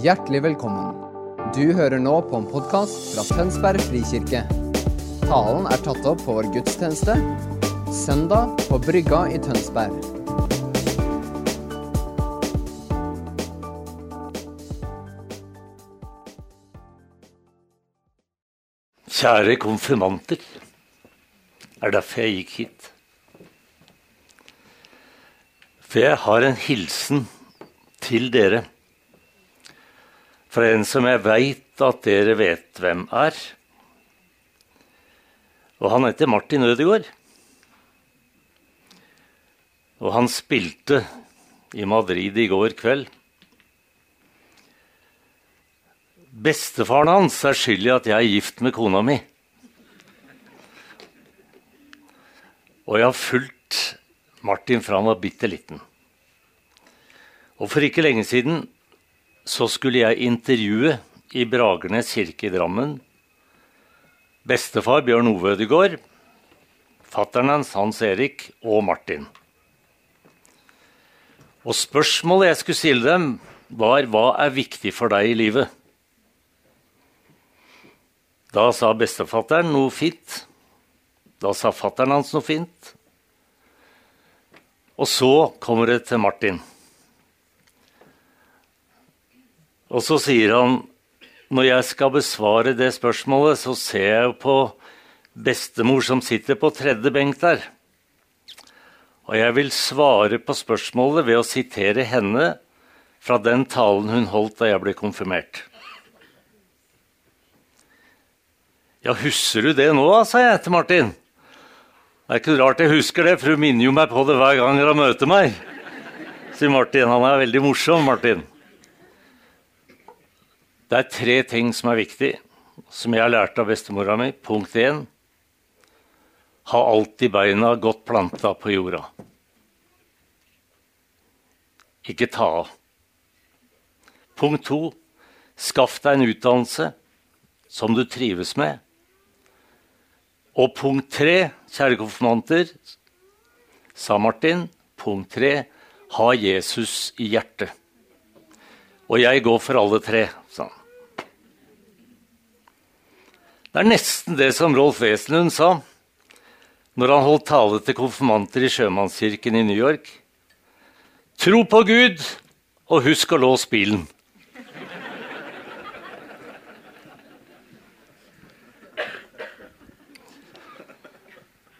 Hjertelig velkommen. Du hører nå på en podkast fra Tønsberg frikirke. Talen er tatt opp på vår gudstjeneste søndag på Brygga i Tønsberg. Kjære konfirmanter. Det er derfor jeg gikk hit. For jeg har en hilsen til dere fra en som jeg veit at dere vet hvem er. Og han heter Martin Ødegaard. Og han spilte i Madrid i går kveld. Bestefaren hans er skyld i at jeg er gift med kona mi. Og jeg har fulgt Martin fra han var bitte liten. Og for ikke lenge siden så skulle jeg intervjue i Bragernes kirke i Drammen bestefar Bjørn Ove Ødegård, fattern hans Hans Erik og Martin. Og spørsmålet jeg skulle stille dem, var hva er viktig for deg i livet? Da sa bestefatteren noe fint. Da sa fattern hans noe fint. Og så kommer det til Martin. Og så sier han når jeg skal besvare det spørsmålet, så ser jeg på bestemor som sitter på tredje benk der. Og jeg vil svare på spørsmålet ved å sitere henne fra den talen hun holdt da jeg ble konfirmert. Ja, husker du det nå, sa jeg til Martin. Det er ikke rart jeg husker det, for hun minner jo meg på det hver gang hun møter meg. Sier Martin. Han er veldig morsom, Martin. Det er tre ting som er viktig, som jeg har lært av bestemora mi. Punkt én ha alltid beina godt planta på jorda. Ikke ta av. Punkt to skaff deg en utdannelse som du trives med. Og punkt tre, kjære konfirmanter, sa Martin, punkt tre ha Jesus i hjertet. Og jeg går for alle tre, sa han. Det er nesten det som Rolf Wesenlund sa når han holdt tale til konfirmanter i sjømannskirken i New York. Tro på Gud, og husk å låse bilen.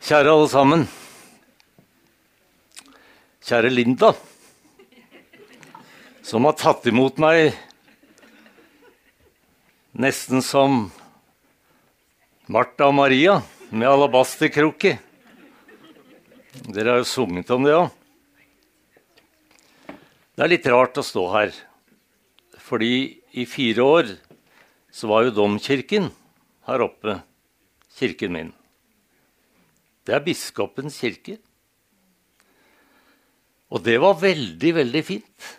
Kjære alle sammen. Kjære Linda, som har tatt imot meg nesten som Martha og Maria med alabasterkrukke. Dere har jo sunget om det òg. Det er litt rart å stå her, fordi i fire år så var jo domkirken her oppe, kirken min. Det er biskopens kirke. Og det var veldig, veldig fint.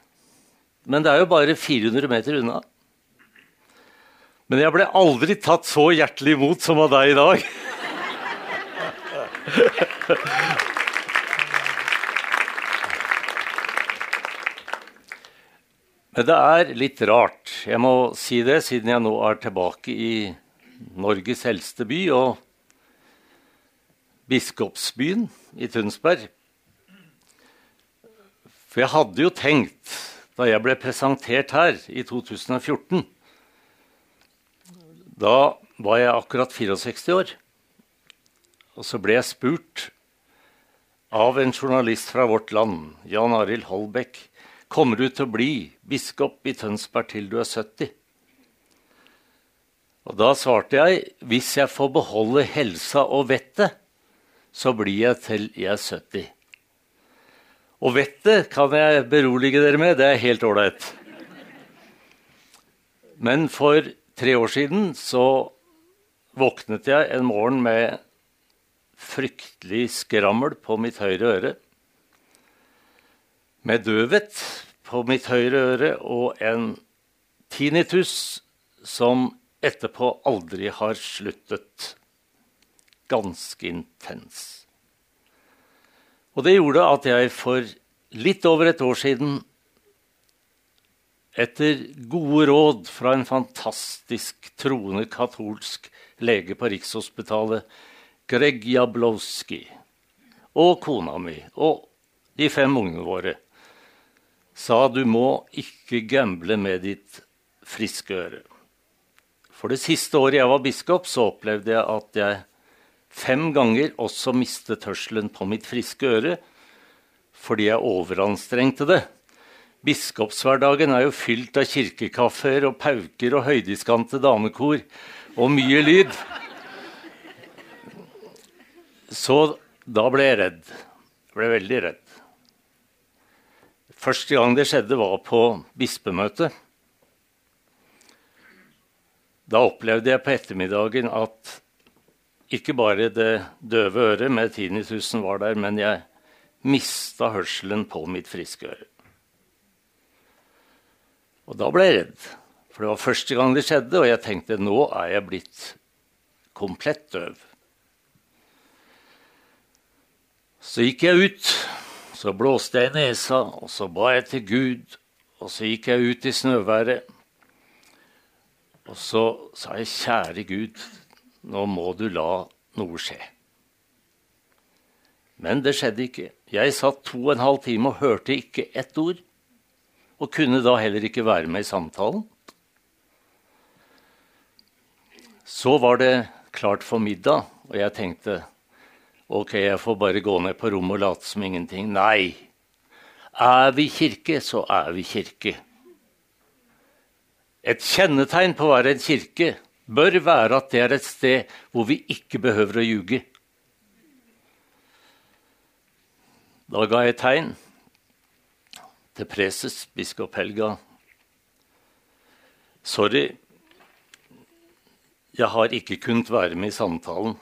Men det er jo bare 400 meter unna. Men jeg ble aldri tatt så hjertelig imot som av deg i dag. Men det er litt rart. Jeg må si det, siden jeg nå er tilbake i Norges eldste by og biskopsbyen i Tunsberg. For jeg hadde jo tenkt, da jeg ble presentert her i 2014 da var jeg akkurat 64 år. Og så ble jeg spurt av en journalist fra Vårt Land, Jan Arild Holbæk, kommer du til å bli biskop i Tønsberg til du er 70. Og da svarte jeg hvis jeg får beholde helsa og vettet, så blir jeg til jeg er 70. Og vettet kan jeg berolige dere med, det er helt ålreit. Men for tre år siden så våknet jeg en morgen med fryktelig skrammel på mitt høyre øre. Med døvhet på mitt høyre øre og en tinnitus som etterpå aldri har sluttet. Ganske intens. Og det gjorde at jeg for litt over et år siden etter gode råd fra en fantastisk troende katolsk lege på Rikshospitalet, Greg Jablowski, og kona mi og de fem ungene våre, sa du må ikke gamble med ditt friske øre. For det siste året jeg var biskop, så opplevde jeg at jeg fem ganger også mistet hørselen på mitt friske øre fordi jeg overanstrengte det. Biskopshverdagen er jo fylt av kirkekaffer og pauker og høydiskante damekor og mye lyd. Så da ble jeg redd. Jeg ble veldig redd. Første gang det skjedde, var på bispemøtet. Da opplevde jeg på ettermiddagen at ikke bare det døve øret med tinnitusen var der, men jeg mista hørselen på mitt friske øre. Og da ble jeg redd, for det var første gang det skjedde, og jeg tenkte nå er jeg blitt komplett døv. Så gikk jeg ut, så blåste jeg i nesa, og så ba jeg til Gud, og så gikk jeg ut i snøværet. Og så sa jeg, kjære Gud, nå må du la noe skje. Men det skjedde ikke. Jeg satt to og en halv time og hørte ikke ett ord. Og kunne da heller ikke være med i samtalen. Så var det klart for middag, og jeg tenkte ok, jeg får bare gå ned på rommet og late som ingenting. Nei. Er vi kirke, så er vi kirke. Et kjennetegn på å være en kirke bør være at det er et sted hvor vi ikke behøver å ljuge. Da ga jeg tegn til preses, biskop Helga. Sorry, jeg har ikke kunnet være med i samtalen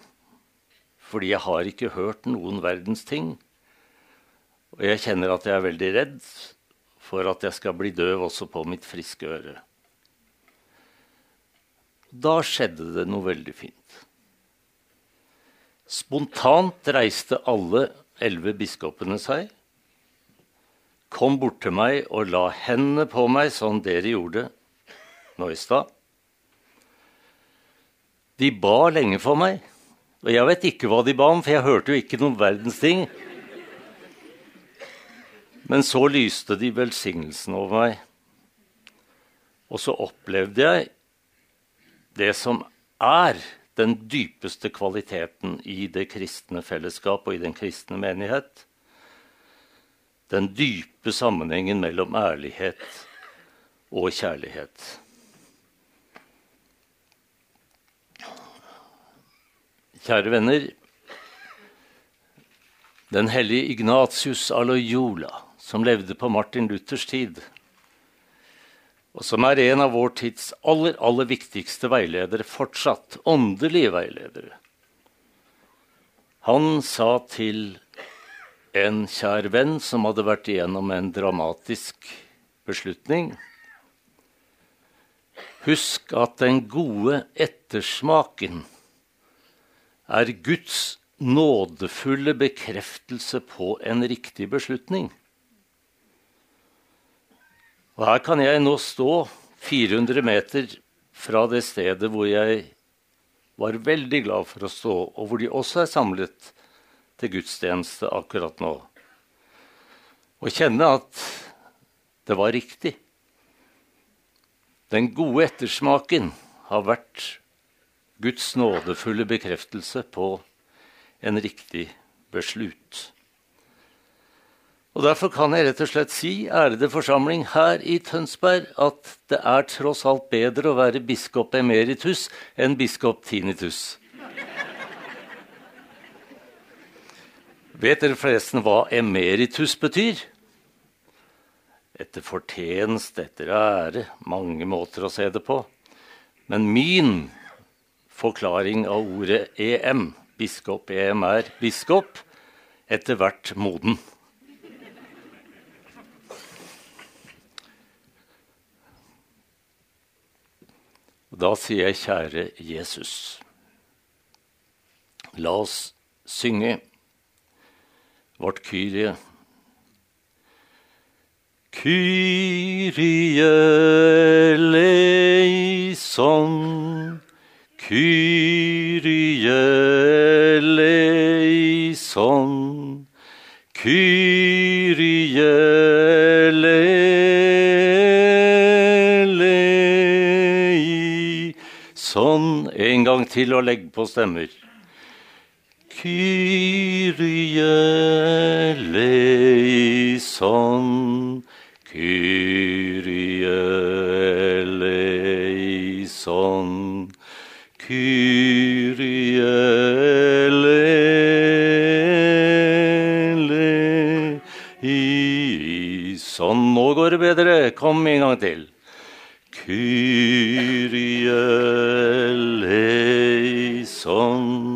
fordi jeg har ikke hørt noen verdens ting. Og jeg kjenner at jeg er veldig redd for at jeg skal bli døv også på mitt friske øre. Da skjedde det noe veldig fint. Spontant reiste alle elleve biskopene seg, kom bort til meg og la hendene på meg, som dere gjorde nå i stad. De ba lenge for meg, og jeg vet ikke hva de ba om, for jeg hørte jo ikke noen verdens ting. Men så lyste de velsignelsen over meg. Og så opplevde jeg det som er den dypeste kvaliteten i det kristne fellesskap og i den kristne menighet. Den dype sammenhengen mellom ærlighet og kjærlighet. Kjære venner. Den hellige Ignatius Aloyola, som levde på Martin Luthers tid, og som er en av vår tids aller, aller viktigste veiledere fortsatt, åndelige veiledere. Han sa til en kjær venn som hadde vært igjennom en dramatisk beslutning Husk at den gode ettersmaken er Guds nådefulle bekreftelse på en riktig beslutning. Og her kan jeg nå stå 400 meter fra det stedet hvor jeg var veldig glad for å stå, og hvor de også er samlet til gudstjeneste akkurat nå. Og kjenne at det var riktig. Den gode ettersmaken har vært Guds nådefulle bekreftelse på en riktig beslut. Og Derfor kan jeg rett og slett si, ærede forsamling her i Tønsberg, at det er tross alt bedre å være biskop emeritus enn biskop tinnitus. Vet dere forresten hva emeritus betyr? Etter fortjeneste, etter ære. Mange måter å se det på. Men min forklaring av ordet EM, biskop EM er biskop, etter hvert moden. Da sier jeg, kjære Jesus, la oss synge vårt Kyrie. Kyrie leison, Kyrie leison, Kyrie leison, En gang til og legg på stemmer. Kyrie leison, Kyrie leison, Kyrie leison. Nå går det bedre. Kom en gang til. Kyrie eleison,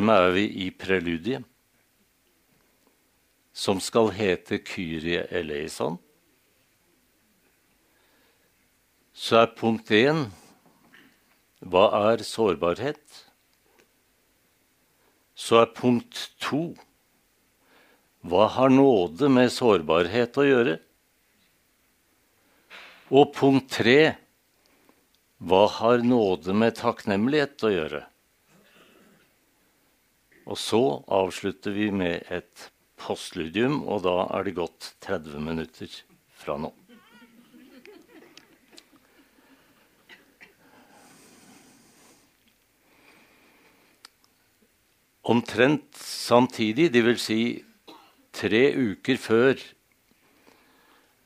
dermed er vi i preludiet, som skal hete Kyrie eleison. Så er punkt én hva er sårbarhet? Så er punkt to hva har nåde med sårbarhet å gjøre? Og punkt tre hva har nåde med takknemlighet å gjøre? Og så avslutter vi med et postludium, og da er det gått 30 minutter fra nå. Omtrent samtidig, dvs. Si tre uker før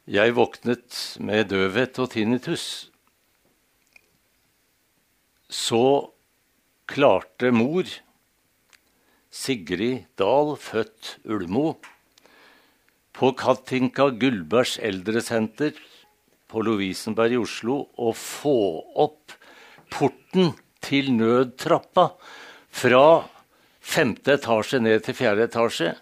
jeg våknet med døvhet og tinnitus, så klarte mor, Sigrid Dahl, født Ulmo, på Katinka Gullbergs eldresenter på Lovisenberg i Oslo å få opp porten til nødtrappa fra femte etasje ned til fjerde etasje.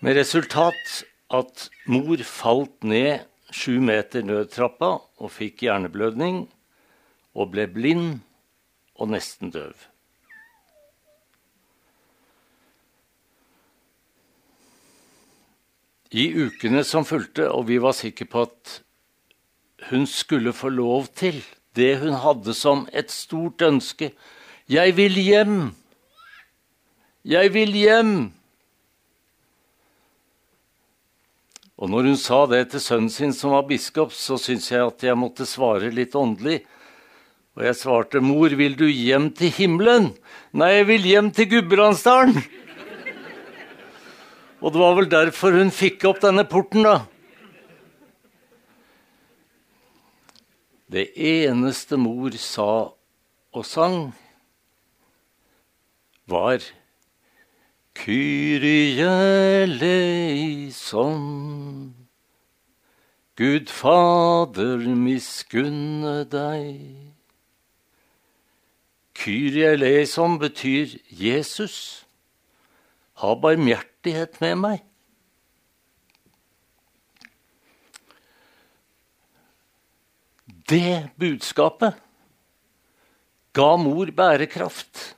Med resultat at mor falt ned sju meter nødtrappa og fikk hjerneblødning og ble blind og nesten døv. I ukene som fulgte, og vi var sikre på at hun skulle få lov til det hun hadde som et stort ønske Jeg vil hjem! Jeg vil hjem! Og når hun sa det til sønnen sin, som var biskop, så syntes jeg at jeg måtte svare litt åndelig. Og jeg svarte, 'Mor, vil du hjem til himmelen?' 'Nei, jeg vil hjem til Gudbrandsdalen'. Og det var vel derfor hun fikk opp denne porten, da. Det eneste mor sa og sang, var Kyrie eleison. Gud Fader, miskunne deg. Kyrie eleison betyr Jesus. Ha barmhjertighet med meg. Det budskapet ga mor bærekraft.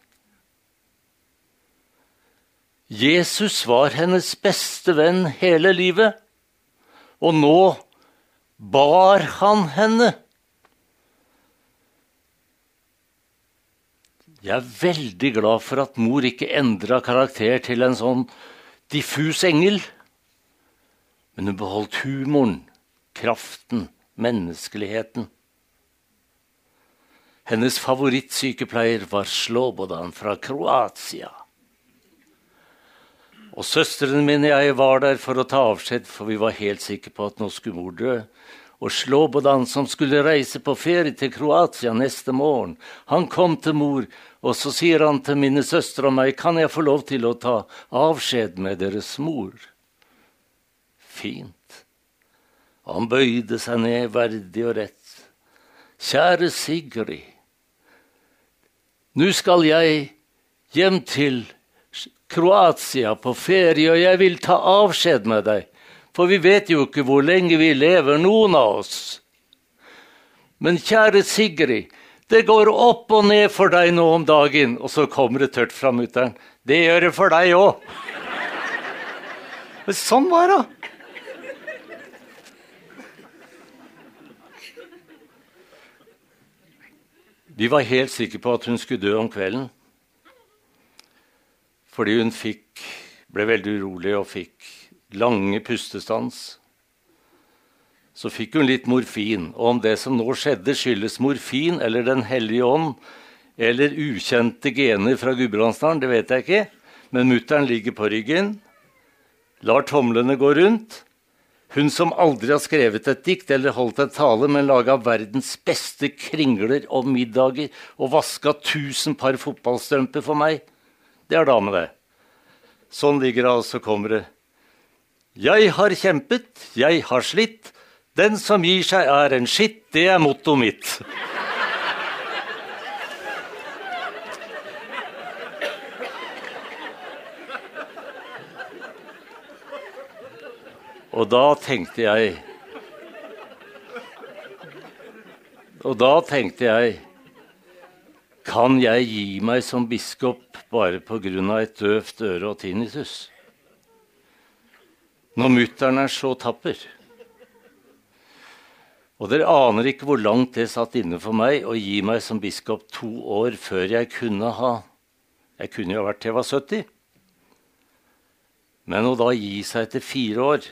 Jesus var hennes beste venn hele livet, og nå bar han henne. Jeg er veldig glad for at mor ikke endra karakter til en sånn diffus engel. Men hun beholdt humoren, kraften, menneskeligheten. Hennes favorittsykepleier var Slobodan fra Kroatia. Og søstrene mine og jeg var der for å ta avskjed, for vi var helt sikre på at nå skulle mor dø. Og Slobodan, som skulle reise på ferie til Kroatia neste morgen, han kom til mor, og så sier han til mine søstre og meg, kan jeg få lov til å ta avskjed med deres mor? Fint. Han bøyde seg ned verdig og rett. Kjære Sigrid, nå skal jeg hjem til Kroatia på ferie, og jeg vil ta avskjed med deg. For vi vet jo ikke hvor lenge vi lever, noen av oss. Men kjære Sigrid, det går opp og ned for deg nå om dagen. Og så kommer det tørt fra mutter'n. Det gjør det for deg òg. Sånn var det. Vi var helt sikre på at hun skulle dø om kvelden. Fordi hun fikk, ble veldig urolig og fikk lange pustestans. Så fikk hun litt morfin. Og om det som nå skjedde, skyldes morfin eller Den hellige ånd eller ukjente gener fra Gudbrandsdalen, det vet jeg ikke. Men mutter'n ligger på ryggen, lar tomlene gå rundt. Hun som aldri har skrevet et dikt eller holdt en tale, men laga verdens beste kringler og middager og vaska tusen par fotballstrømper for meg. Det er dame, det. Sånn ligger det, og så kommer det. Jeg har kjempet, jeg har slitt. Den som gir seg, er en skitt. Det er mottoet mitt. Og da tenkte jeg Og da tenkte jeg Kan jeg gi meg som biskop bare pga. et døvt øre og tinnitus? Når mutter'n er så tapper. Og dere aner ikke hvor langt det satt inne for meg å gi meg som biskop to år før jeg kunne ha Jeg kunne jo vært til jeg var 70. Men å da gi seg etter fire år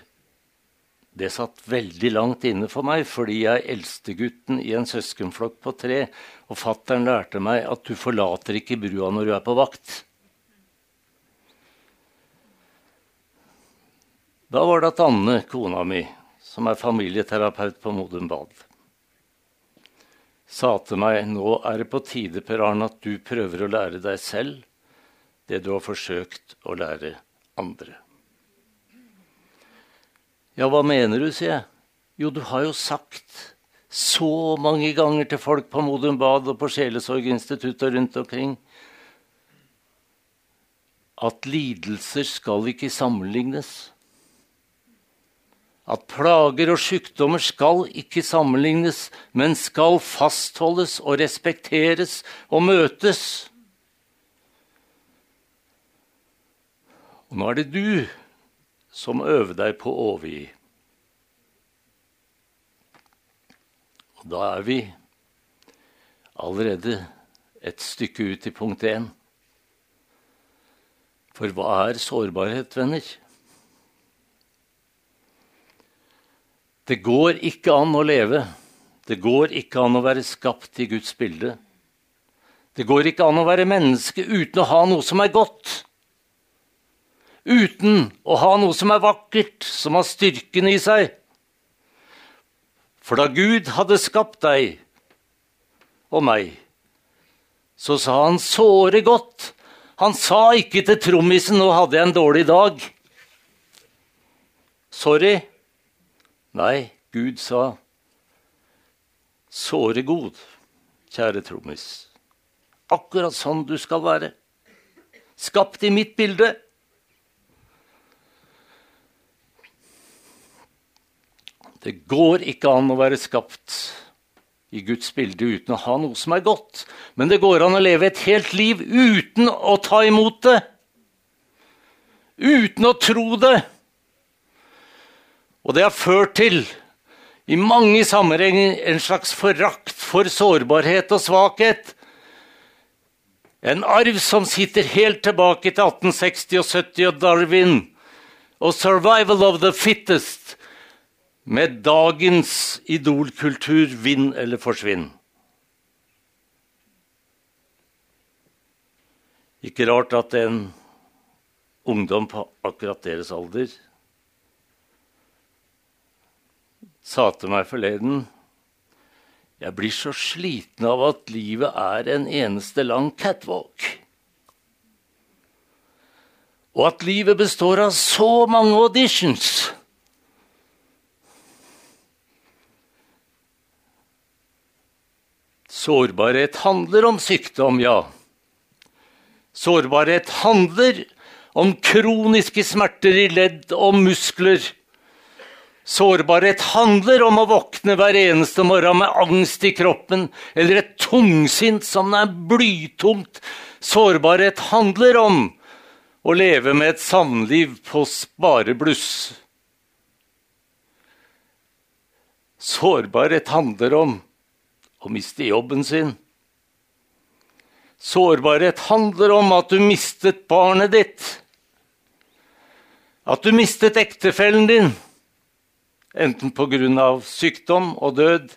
det satt veldig langt inne for meg, fordi jeg er eldstegutten i en søskenflokk på tre, og fattern lærte meg at du forlater ikke brua når du er på vakt. Da var det at Anne, kona mi, som er familieterapeut på Modum Bad, sa til meg nå er det på tide, Per Arne, at du prøver å lære deg selv det du har forsøkt å lære andre. Ja, hva mener du, sier jeg. Jo, du har jo sagt så mange ganger til folk på Modum Bad og på Sjelesorginstituttet rundt omkring at lidelser skal ikke sammenlignes. At plager og sykdommer skal ikke sammenlignes, men skal fastholdes og respekteres og møtes. Og nå er det du som øver deg på å overgi. Og da er vi allerede et stykke ut i punkt én. For hva er sårbarhet, venner? Det går ikke an å leve. Det går ikke an å være skapt i Guds bilde. Det går ikke an å være menneske uten å ha noe som er godt uten å ha noe som er vakkert, som har styrken i seg. For da Gud hadde skapt deg og meg, så sa han såre godt. Han sa ikke til trommisen 'nå hadde jeg en dårlig dag'. Sorry. Nei, Gud sa 'såre god', kjære trommis. Akkurat sånn du skal være. Skapt i mitt bilde. Det går ikke an å være skapt i Guds bilde uten å ha noe som er godt. Men det går an å leve et helt liv uten å ta imot det. Uten å tro det. Og det har ført til, i mange sammenhenger, en slags forakt for sårbarhet og svakhet. En arv som sitter helt tilbake til 1860 og 70 og Darwin. Og 'survival of the fittest' med dagens idolkultur vinn eller forsvinn. Ikke rart at en ungdom på akkurat deres alder sa til meg forleden Jeg blir så sliten av at livet er en eneste lang catwalk. Og at livet består av så mange auditions. Sårbarhet handler om sykdom, ja. Sårbarhet handler om kroniske smerter i ledd og muskler. Sårbarhet handler om å våkne hver eneste morgen med angst i kroppen eller et tungsint som er blytungt. Sårbarhet handler om å leve med et samliv på sparebluss. Sårbarhet handler om å miste jobben sin. Sårbarhet handler om at du mistet barnet ditt. At du mistet ektefellen din enten pga. sykdom og død,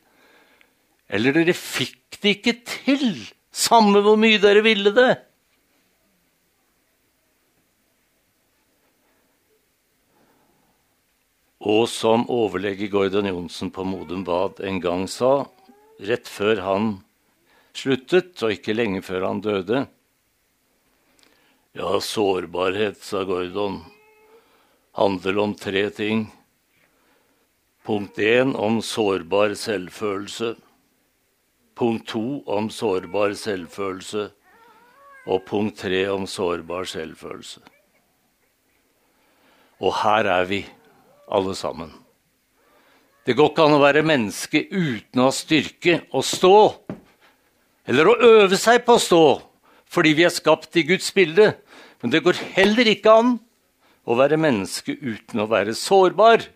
eller dere fikk det ikke til, samme hvor mye dere ville det. Og som overlege Gordon Johnsen på Modum Bad en gang sa, rett før han sluttet, og ikke lenge før han døde Ja, sårbarhet, sa Gordon, handler om tre ting. Punkt 1 om sårbar selvfølelse. Punkt 2 om sårbar selvfølelse. Og punkt 3 om sårbar selvfølelse. Og her er vi, alle sammen. Det går ikke an å være menneske uten å ha styrke å stå. Eller å øve seg på å stå, fordi vi er skapt i Guds bilde. Men det går heller ikke an å være menneske uten å være sårbar.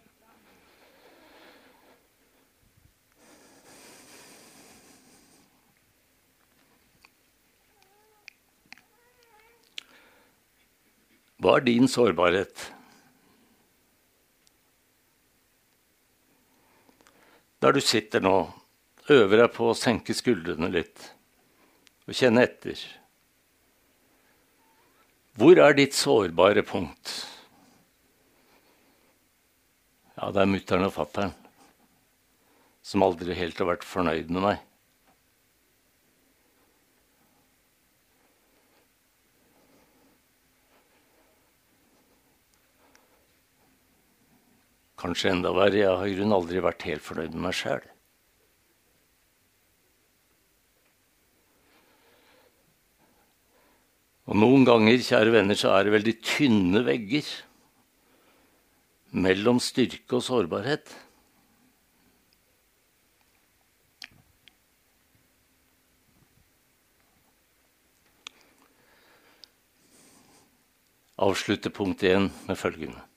Hva er din sårbarhet? Der du sitter nå, øver deg på å senke skuldrene litt og kjenne etter. Hvor er ditt sårbare punkt? Ja, det er mutter'n og fatter'n som aldri helt har vært fornøyd med meg. Kanskje enda verre, jeg har i grunnen aldri vært helt fornøyd med meg sjæl. Og noen ganger, kjære venner, så er det veldig tynne vegger mellom styrke og sårbarhet. Avslutte punkt én med følgende.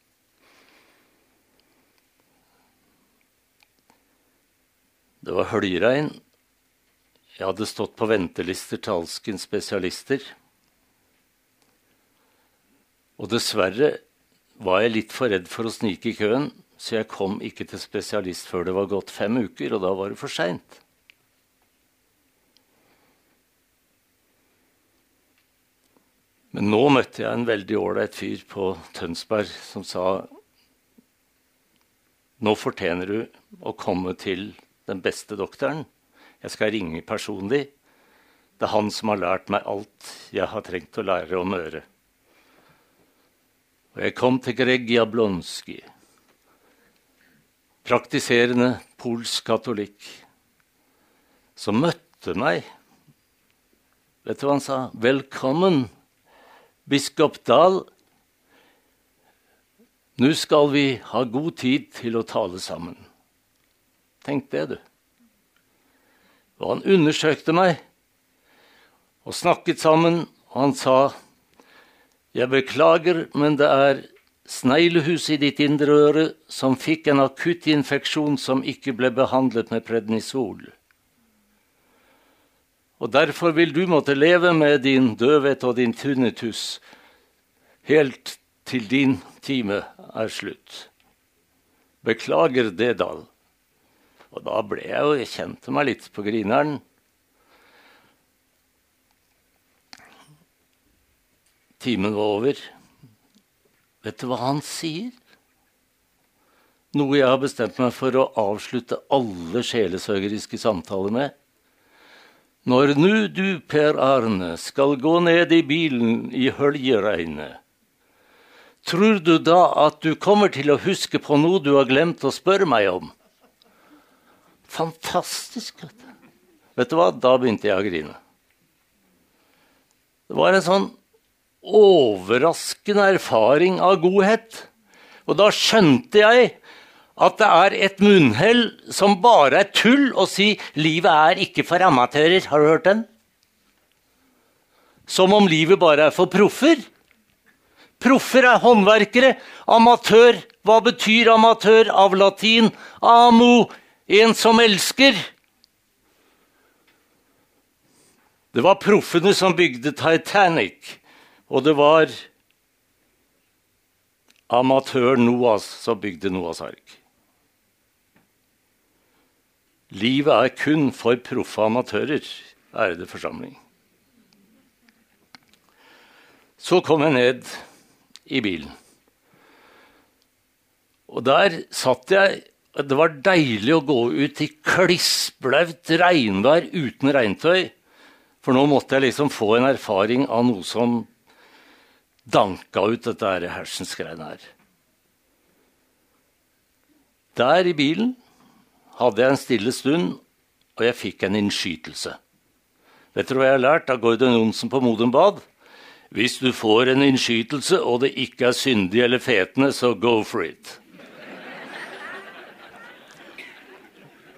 Det var høljregn. Jeg hadde stått på ventelister til alskens spesialister. Og dessverre var jeg litt for redd for å snike i køen, så jeg kom ikke til spesialist før det var gått fem uker, og da var det for seint. Men nå møtte jeg en veldig ålreit fyr på Tønsberg som sa nå fortjener du å komme til den beste doktoren. Jeg skal ringe personlig. Det er han som har lært meg alt jeg har trengt å lære om øret. Og jeg kom til Greg Jablonski, praktiserende polsk katolikk, som møtte meg. Vet du hva han sa? 'Velkommen, biskop Dahl. Nå skal vi ha god tid til å tale sammen.' Tenk det, du. Og han undersøkte meg og snakket sammen, og han sa Jeg beklager, men det er sneglehus i ditt indre øre som fikk en akutt infeksjon som ikke ble behandlet med prednisol. Og derfor vil du måtte leve med din døvhet og din tinnitus helt til din time er slutt. Beklager det, Dahl. Og da ble jeg jo Jeg kjente meg litt på grineren. Timen var over. Vet du hva han sier? Noe jeg har bestemt meg for å avslutte alle sjelesørgeriske samtaler med. Når nu du, Per Arne, skal gå ned i bilen i høljeregnet, tror du da at du kommer til å huske på noe du har glemt å spørre meg om? Fantastisk. Vet du. vet du hva? Da begynte jeg å grine. Det var en sånn overraskende erfaring av godhet. Og da skjønte jeg at det er et munnhell som bare er tull å si 'livet er ikke for amatører'. Har du hørt den? Som om livet bare er for proffer. Proffer er håndverkere. Amatør, hva betyr amatør av latin? Amo, en som elsker. Det var proffene som bygde Titanic, og det var amatøren Noas som bygde Noas ark. Livet er kun for proffe amatører, ærede forsamling. Så kom jeg ned i bilen. Og der satt jeg Det var deilig å gå ut i klissblaut regnvær uten regntøy. For nå måtte jeg liksom få en erfaring av noe som danka ut dette hersens greiene her. Der i bilen hadde jeg en stille stund, og jeg fikk en innskytelse. Vet dere hva jeg har lært av Gordon Johnsen på Modum Bad? Hvis du får en innskytelse, og det ikke er syndig eller fetende, så go for it.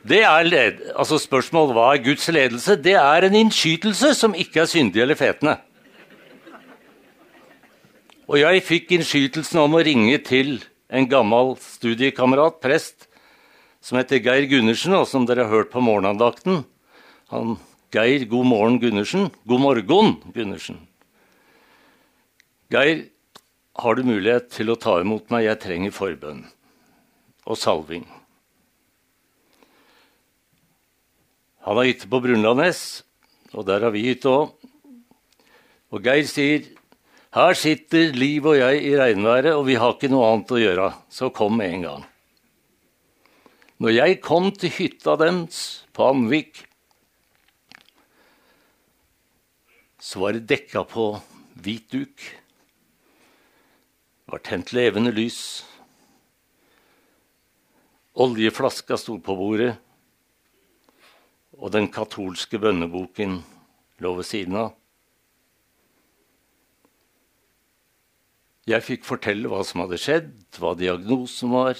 Det er led altså Spørsmål hva er Guds ledelse? Det er en innskytelse som ikke er syndig eller fetende. Og jeg fikk innskytelsen om å ringe til en gammel studiekamerat, prest, som heter Geir Gundersen, og som dere har hørt på morgenandakten. Han, Geir God morgen Gundersen. God morgen Gundersen. Geir, har du mulighet til å ta imot meg? Jeg trenger forbønn og salving. Han har hytte på Brunlandnes, og der har vi hytte òg. Og Geir sier her sitter Liv og jeg i regnværet, og vi har ikke noe annet å gjøre, så kom med en gang. Når jeg kom til hytta deres på Amvik, så var det dekka på hvit duk. Det var tent levende lys. Oljeflaska sto på bordet, og den katolske bønneboken lå ved siden av. Jeg fikk fortelle hva som hadde skjedd, hva diagnosen var,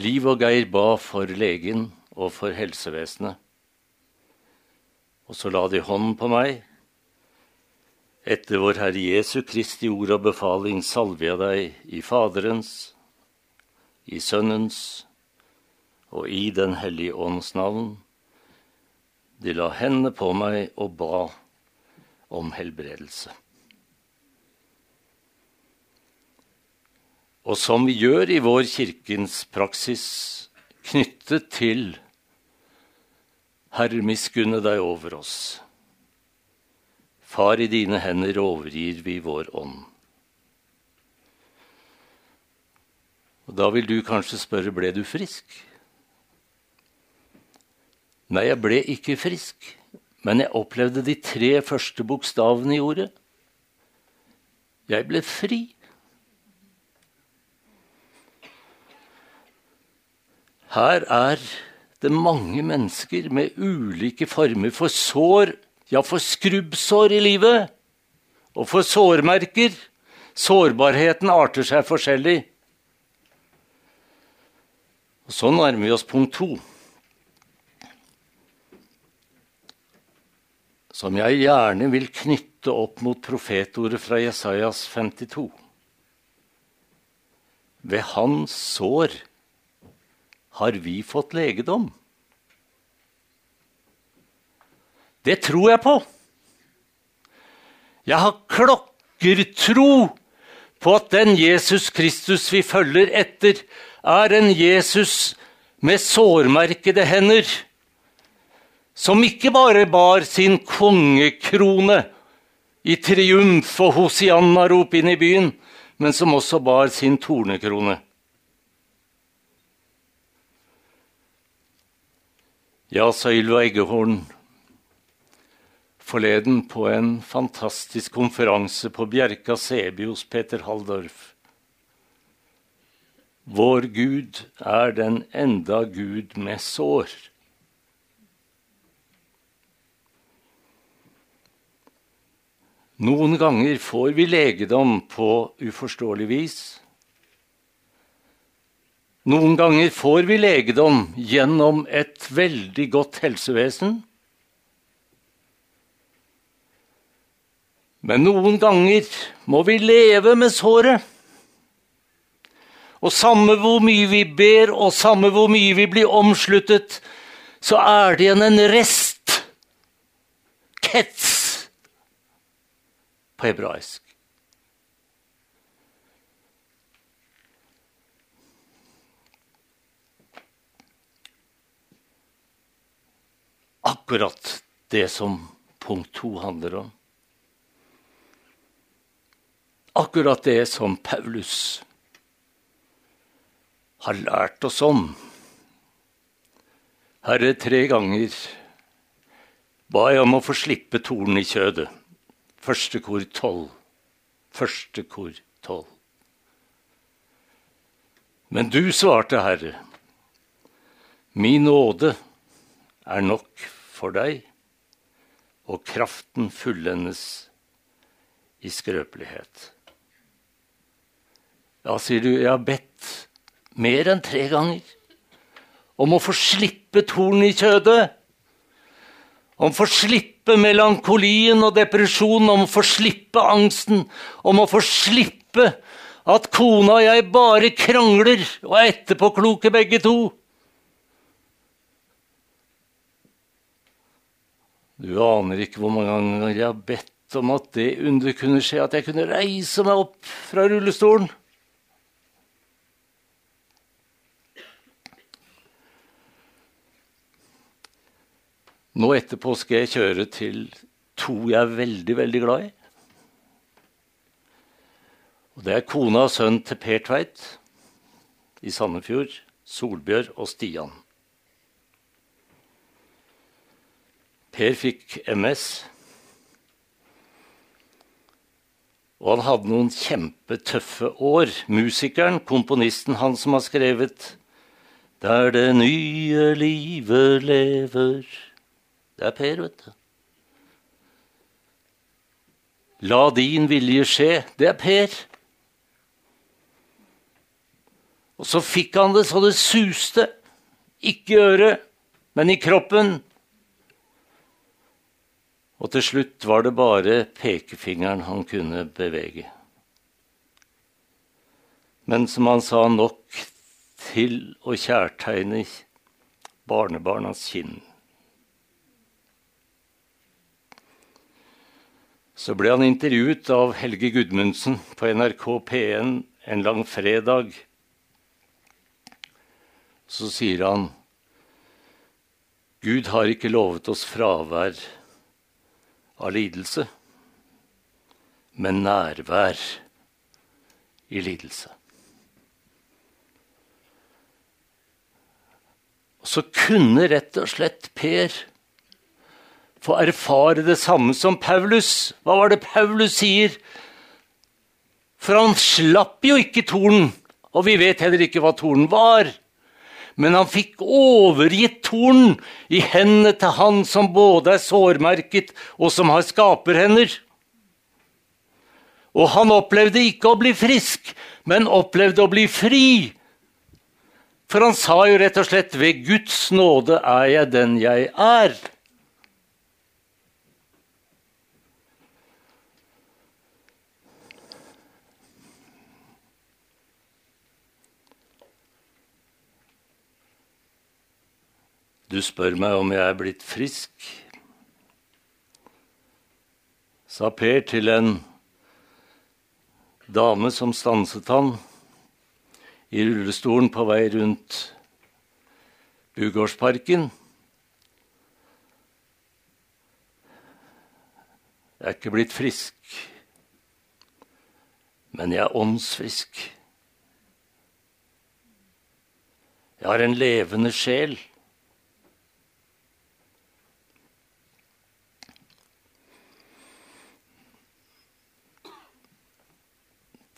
Liv og Geir ba for legen og for helsevesenet. Og så la de hånden på meg. Etter vår Herre Jesu Kristi ord og befaling salver jeg deg i Faderens, i Sønnens og i Den hellige ånds navn. De la hendene på meg og ba om helbredelse. og som vi gjør i vår kirkens praksis, knyttet til Herre, miskunne deg over oss. Far, i dine hender overgir vi vår ånd. Og Da vil du kanskje spørre ble du frisk. Nei, jeg ble ikke frisk, men jeg opplevde de tre første bokstavene i ordet. Jeg ble fri. Her er det mange mennesker med ulike former for sår, ja, for skrubbsår i livet. Og for sårmerker. Sårbarheten arter seg forskjellig. Og Så nærmer vi oss punkt to. Som jeg gjerne vil knytte opp mot profetordet fra Jesajas 52. Ved hans sår har vi fått legedom. Det tror jeg på. Jeg har klokkertro på at den Jesus Kristus vi følger etter, er en Jesus med sårmerkede hender, som ikke bare bar sin kongekrone i triumf og hosianna-rop inn i byen, men som også bar sin tornekrone. Ja, sa Ylva Eggehorn forleden på en fantastisk konferanse på Bjerka Sebi hos Peter Halldorf. Vår Gud er den enda Gud med sår. Noen ganger får vi legedom på uforståelig vis. Noen ganger får vi legedom gjennom et veldig godt helsevesen. Men noen ganger må vi leve med såret. Og samme hvor mye vi ber, og samme hvor mye vi blir omsluttet, så er det igjen en rest. Kets på hebraisk. Akkurat det som punkt to handler om. Akkurat det som Paulus har lært oss om. Herre, tre ganger ba jeg om å få slippe tornen i kjødet. Første kor tolv. Første kor tolv. Men du svarte, Herre, min nåde er nok for deg, og kraften fullendes i skrøpelighet. Ja, sier du, jeg har bedt mer enn tre ganger om å få slippe tornet i kjødet. Om å få slippe melankolien og depresjonen, om å få slippe angsten, om å få slippe at kona og jeg bare krangler og er etterpåkloke begge to. Du aner ikke hvor mange ganger jeg har bedt om at det under kunne skje, at jeg kunne reise meg opp fra rullestolen. Nå etterpå skal jeg kjøre til to jeg er veldig, veldig glad i. Og Det er kona og sønnen til Per Tveit i Sandefjord, Solbjørg og Stian. Per fikk MS. Og han hadde noen kjempetøffe år. Musikeren, komponisten, han som har skrevet 'Der det nye livet lever'. Det er Per, vet du. La din vilje skje. Det er Per. Og så fikk han det så det suste. Ikke i øret, men i kroppen. Og til slutt var det bare pekefingeren han kunne bevege. Men som han sa, nok til å kjærtegne barnebarnas kinn. Så ble han intervjuet av Helge Gudmundsen på NRK P1 en lang fredag. Så sier han Gud har ikke lovet oss fravær av lidelse, men nærvær i lidelse. Og så kunne rett og slett Per få erfare det samme som Paulus. Hva var det Paulus sier? For han slapp jo ikke tornen, og vi vet heller ikke hva tornen var. Men han fikk overgitt tornen i hendene til han som både er sårmerket og som har skaperhender. Og han opplevde ikke å bli frisk, men opplevde å bli fri. For han sa jo rett og slett 'Ved Guds nåde er jeg den jeg er'. Du spør meg om jeg er blitt frisk, sa Per til en dame som stanset han i rullestolen på vei rundt Bugårdsparken. Jeg er ikke blitt frisk, men jeg er åndsfrisk. Jeg har en levende sjel.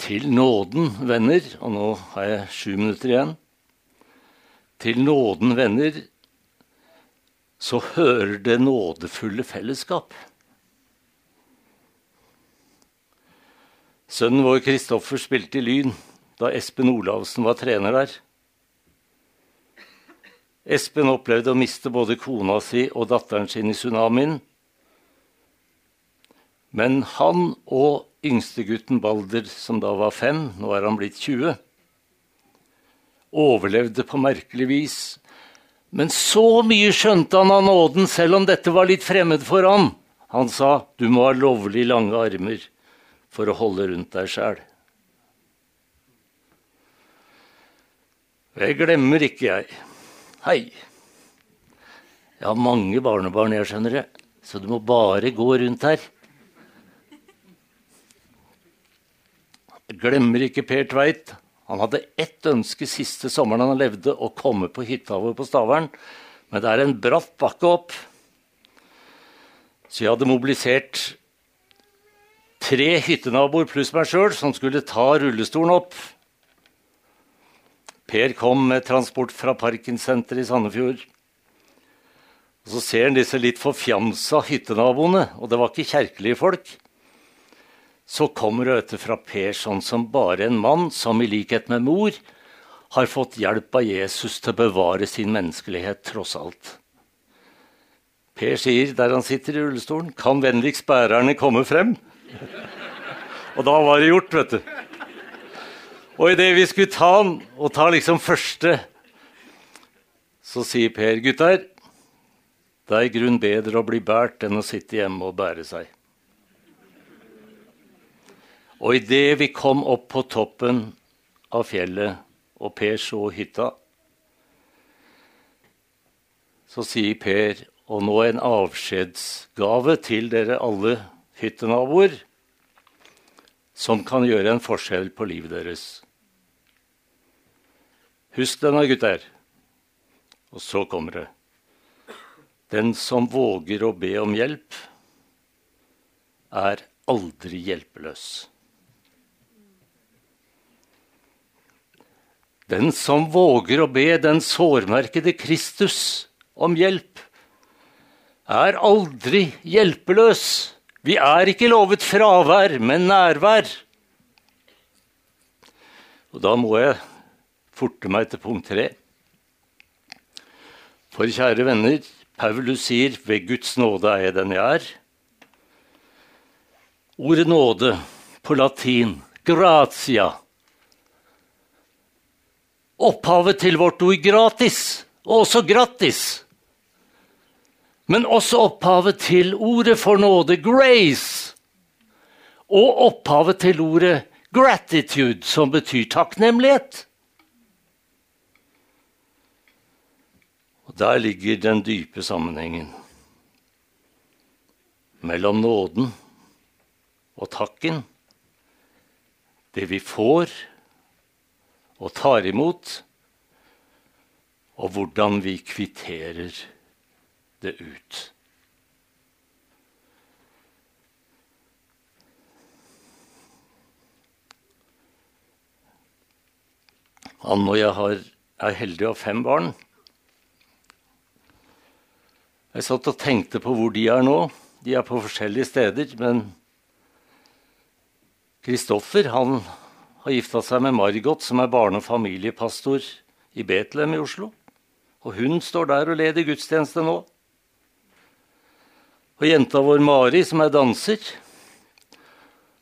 Til nåden, venner, og nå har jeg sju minutter igjen Til nåden, venner, så hører det nådefulle fellesskap. Sønnen vår Kristoffer spilte i Lyn da Espen Olavsen var trener der. Espen opplevde å miste både kona si og datteren sin i tsunamien. Men han og yngstegutten Balder, som da var fem, nå er han blitt 20, overlevde på merkelig vis. Men så mye skjønte han av nåden, selv om dette var litt fremmed for han. Han sa, 'Du må ha lovlig lange armer for å holde rundt deg sjæl'. Jeg glemmer ikke, jeg. Hei. Jeg har mange barnebarn, jeg skjønner det, så du må bare gå rundt her. Glemmer ikke Per Tveit. Han hadde ett ønske siste sommeren han levde, å komme på hytta vår på Stavern. Men det er en bratt bakke opp. Så jeg hadde mobilisert tre hyttenaboer pluss meg sjøl som skulle ta rullestolen opp. Per kom med transport fra Parkinsenteret i Sandefjord. Og Så ser han disse litt forfjamsa hyttenaboene, og det var ikke kjerkelige folk så kommer det fra Per sånn som bare en mann som i likhet med mor har fått hjelp av Jesus til å bevare sin menneskelighet tross alt. Per sier der han sitter i rullestolen, 'Kan vennligst bærerne komme frem?' Og da var det gjort, vet du. Og idet vi skulle ta han, og ta liksom første, så sier Per, 'Gutter, det er i grunn bedre å bli båret enn å sitte hjemme og bære seg.' Og idet vi kom opp på toppen av fjellet, og Per så hytta, så sier Per, og nå en avskjedsgave til dere alle hyttenaboer, som kan gjøre en forskjell på livet deres. Husk denne, gutter. Og så kommer det. Den som våger å be om hjelp, er aldri hjelpeløs. Den som våger å be den sårmerkede Kristus om hjelp, er aldri hjelpeløs. Vi er ikke lovet fravær, men nærvær. Og da må jeg forte meg til punkt tre. For kjære venner, Paulus sier 'ved Guds nåde er jeg den jeg er'. Ordet nåde på latin, gratia, opphavet til vårt ord gratis, og også grattis. Men også opphavet til ordet for nåde, grace. Og opphavet til ordet gratitude, som betyr takknemlighet. Og Der ligger den dype sammenhengen mellom nåden og takken. Det vi får, og tar imot, og hvordan vi kvitterer det ut. Anne og jeg har, er heldige og har fem barn. Jeg satt og tenkte på hvor de er nå. De er på forskjellige steder, men Kristoffer han har gifta seg med Margot, som er barne- og familiepastor i Betlehem i Oslo. Og hun står der og leder gudstjeneste nå. Og jenta vår Mari, som er danser,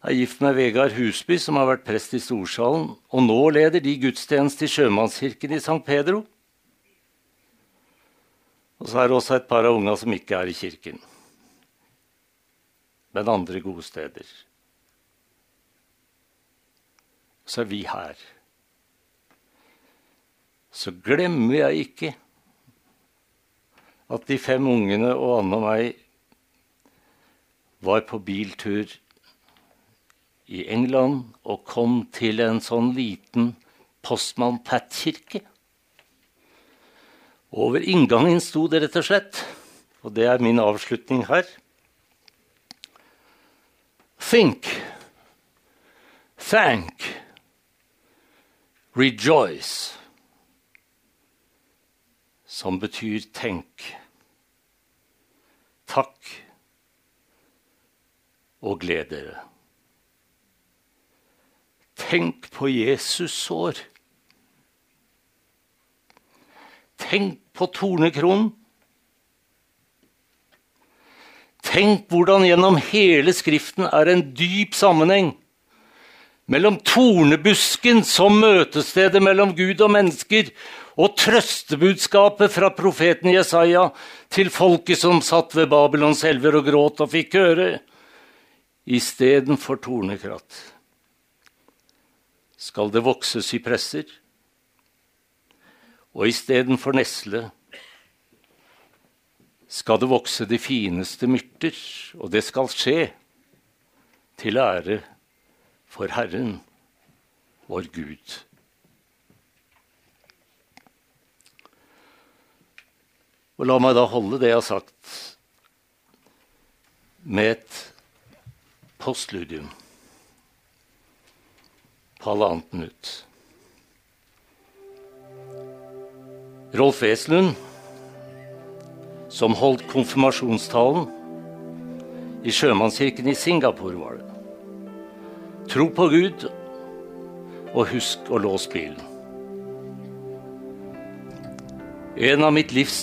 er gift med Vegard Husby, som har vært prest i Storsalen, og nå leder de gudstjeneste i Sjømannskirken i St. Pedro. Og så er det også et par av unga som ikke er i kirken, men andre gode steder så er vi her. Så glemmer jeg ikke at de fem ungene og Anne og meg var på biltur i England og kom til en sånn liten Postmann Pat-kirke. Over inngangen sto det rett og slett, og det er min avslutning her Think, thank, Rejoice, som betyr tenk. Takk og gled dere. Tenk på Jesus sår. Tenk på tornekronen. Tenk hvordan gjennom hele Skriften er en dyp sammenheng mellom tornebusken som møtestedet mellom Gud og mennesker, og trøstebudskapet fra profeten Jesaja til folket som satt ved Babylons elver og gråt og fikk høre, istedenfor tornekratt. Skal det vokse sypresser? Og istedenfor nesle skal det vokse de fineste myrter, og det skal skje til ære for Herren, vår Gud. Og la meg da holde det jeg har sagt, med et postludium på halvannet minutt. Rolf Wesenlund, som holdt konfirmasjonstalen i sjømannskirken i Singapore, var det. Tro på Gud, og husk å låse bilen. En av mitt livs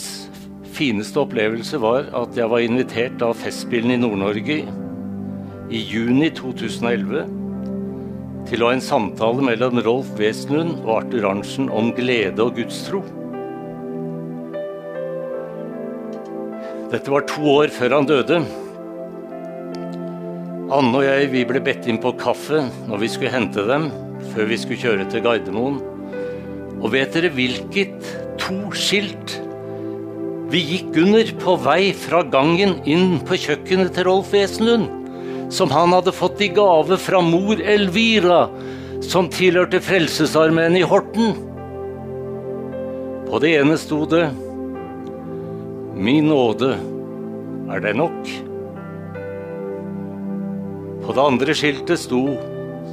fineste opplevelser var at jeg var invitert av Festspillene i Nord-Norge i juni 2011 til å ha en samtale mellom Rolf Wesenlund og Arthur Arntzen om glede og gudstro. Dette var to år før han døde. Anne og jeg vi ble bedt inn på kaffe når vi skulle hente dem, før vi skulle kjøre til Gardermoen. Og vet dere hvilket to skilt vi gikk under på vei fra gangen inn på kjøkkenet til Rolf Wesenlund? Som han hadde fått i gave fra mor Elvira, som tilhørte Frelsesarmeen i Horten. På det ene sto det Min nåde er det nok. På det andre skiltet sto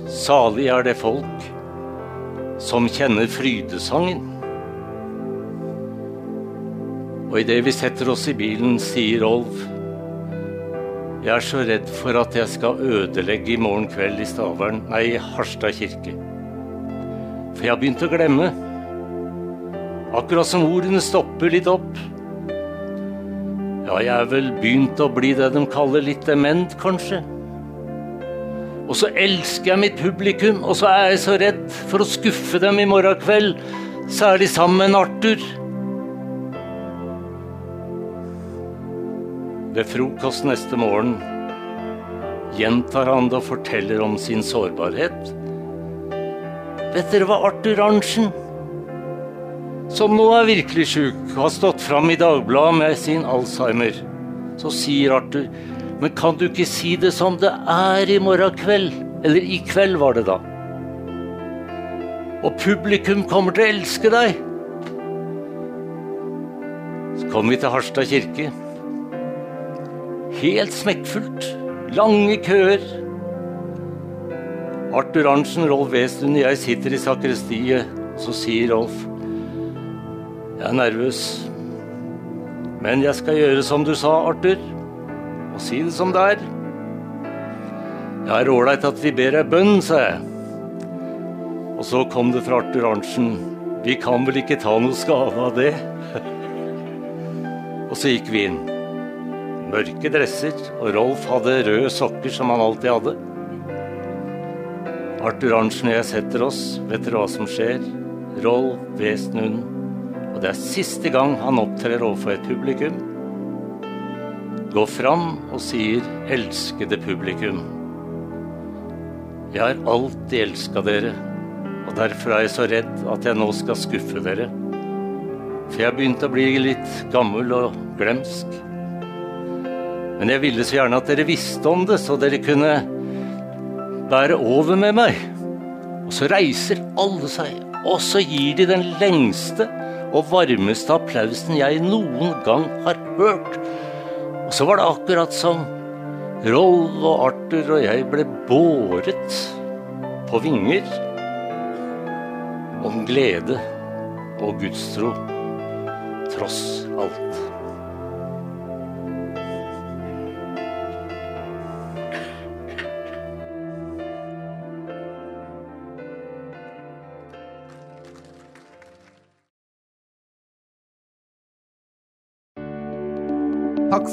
'Salig er det folk som kjenner frydesangen'. Og idet vi setter oss i bilen, sier Rolf jeg er så redd for at jeg skal ødelegge i morgen kveld i Stavern, nei, Harstad kirke. For jeg har begynt å glemme. Akkurat som ordene stopper litt opp. Ja, jeg er vel begynt å bli det de kaller litt dement, kanskje. Og så elsker jeg mitt publikum, og så er jeg så redd for å skuffe dem i morgen kveld, særlig sammen med Arthur. Ved frokost neste morgen gjentar han det og forteller om sin sårbarhet. Vet dere hva Arthur Arntzen, som nå er virkelig sjuk, har stått fram i Dagbladet med sin Alzheimer, så sier Arthur men kan du ikke si det som det er i morgen kveld? Eller i kveld, var det da. Og publikum kommer til å elske deg. Så kom vi til Harstad kirke. Helt smekkfullt. Lange køer. Arthur Arntzen, Rolf Westlund og jeg sitter i sakristiet, så sier Rolf Jeg er nervøs. Men jeg skal gjøre som du sa, Arthur og si det som det er. Det er ålreit at vi ber ei bønn, sa jeg. Og så kom det fra Arthur Arntzen. Vi kan vel ikke ta noe skade av det? og så gikk vi inn. Mørke dresser, og Rolf hadde røde sokker som han alltid hadde. Arthur Arntzen og jeg setter oss. Vet dere hva som skjer? Rolf Wesenlund. Og det er siste gang han opptrer overfor et publikum går fram og sier 'elskede publikum'. Jeg har alltid elska dere, og derfor er jeg så redd at jeg nå skal skuffe dere. For jeg har begynt å bli litt gammel og glemsk. Men jeg ville så gjerne at dere visste om det, så dere kunne bære over med meg. Og så reiser alle seg, og så gir de den lengste og varmeste applausen jeg noen gang har hørt. Og så var det akkurat som Roll og Arthur og jeg ble båret på vinger om glede og gudstro, tross alt.